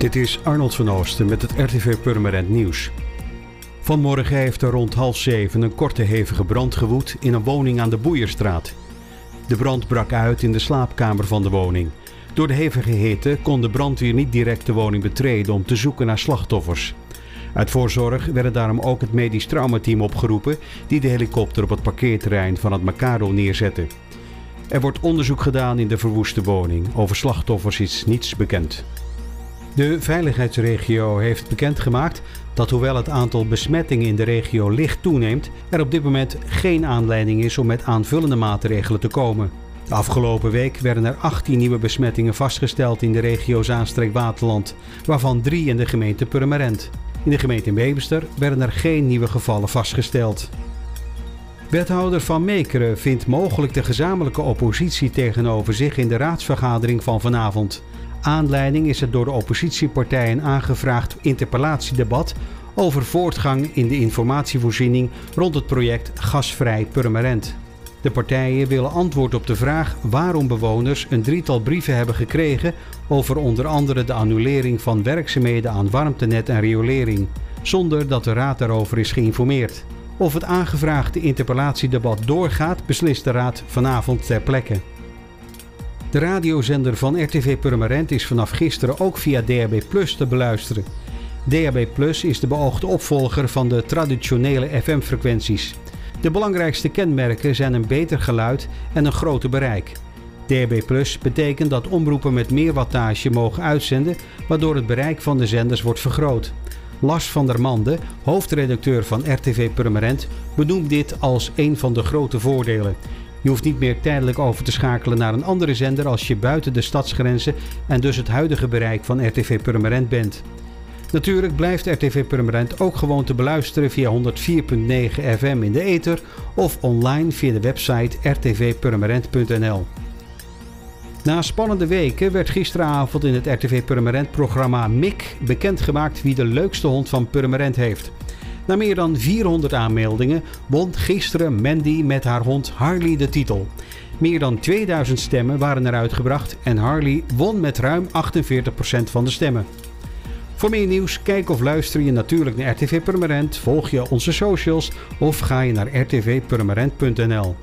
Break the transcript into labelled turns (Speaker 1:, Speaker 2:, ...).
Speaker 1: Dit is Arnold van Oosten met het RTV Purmerend Nieuws. Vanmorgen heeft er rond half zeven een korte hevige brand gewoed in een woning aan de Boeierstraat. De brand brak uit in de slaapkamer van de woning. Door de hevige hitte kon de brandweer niet direct de woning betreden om te zoeken naar slachtoffers. Uit voorzorg werd daarom ook het medisch traumateam opgeroepen die de helikopter op het parkeerterrein van het Macado neerzette. Er wordt onderzoek gedaan in de verwoeste woning. Over slachtoffers is niets bekend. De veiligheidsregio heeft bekendgemaakt dat hoewel het aantal besmettingen in de regio licht toeneemt, er op dit moment geen aanleiding is om met aanvullende maatregelen te komen. De afgelopen week werden er 18 nieuwe besmettingen vastgesteld in de regio Zaanstreek-Waterland, waarvan drie in de gemeente Purmerend. In de gemeente Beemster werden er geen nieuwe gevallen vastgesteld. Wethouder Van Meekeren vindt mogelijk de gezamenlijke oppositie tegenover zich in de raadsvergadering van vanavond. Aanleiding is het door de oppositiepartijen aangevraagd interpellatiedebat over voortgang in de informatievoorziening rond het project Gasvrij Purmerend. De partijen willen antwoord op de vraag waarom bewoners een drietal brieven hebben gekregen over onder andere de annulering van werkzaamheden aan warmtenet en riolering, zonder dat de raad daarover is geïnformeerd. Of het aangevraagde interpellatiedebat doorgaat, beslist de raad vanavond ter plekke. De radiozender van RTV Purmerend is vanaf gisteren ook via DAB Plus te beluisteren. DAB Plus is de beoogde opvolger van de traditionele FM-frequenties. De belangrijkste kenmerken zijn een beter geluid en een groter bereik. DAB Plus betekent dat omroepen met meer wattage mogen uitzenden, waardoor het bereik van de zenders wordt vergroot. Lars van der Mande, hoofdredacteur van RTV Purmerend, benoemt dit als een van de grote voordelen. Je hoeft niet meer tijdelijk over te schakelen naar een andere zender als je buiten de stadsgrenzen en dus het huidige bereik van RTV Purmerend bent. Natuurlijk blijft RTV Purmerend ook gewoon te beluisteren via 104.9 FM in de ether of online via de website rtvpurmerend.nl. Na spannende weken werd gisteravond in het RTV Purmerend programma Mik bekendgemaakt wie de leukste hond van Purmerend heeft. Na meer dan 400 aanmeldingen won gisteren Mandy met haar hond Harley de titel. Meer dan 2000 stemmen waren er uitgebracht en Harley won met ruim 48% van de stemmen. Voor meer nieuws, kijk of luister je natuurlijk naar RTV Purmerend, volg je onze socials of ga je naar rtvpurmerend.nl.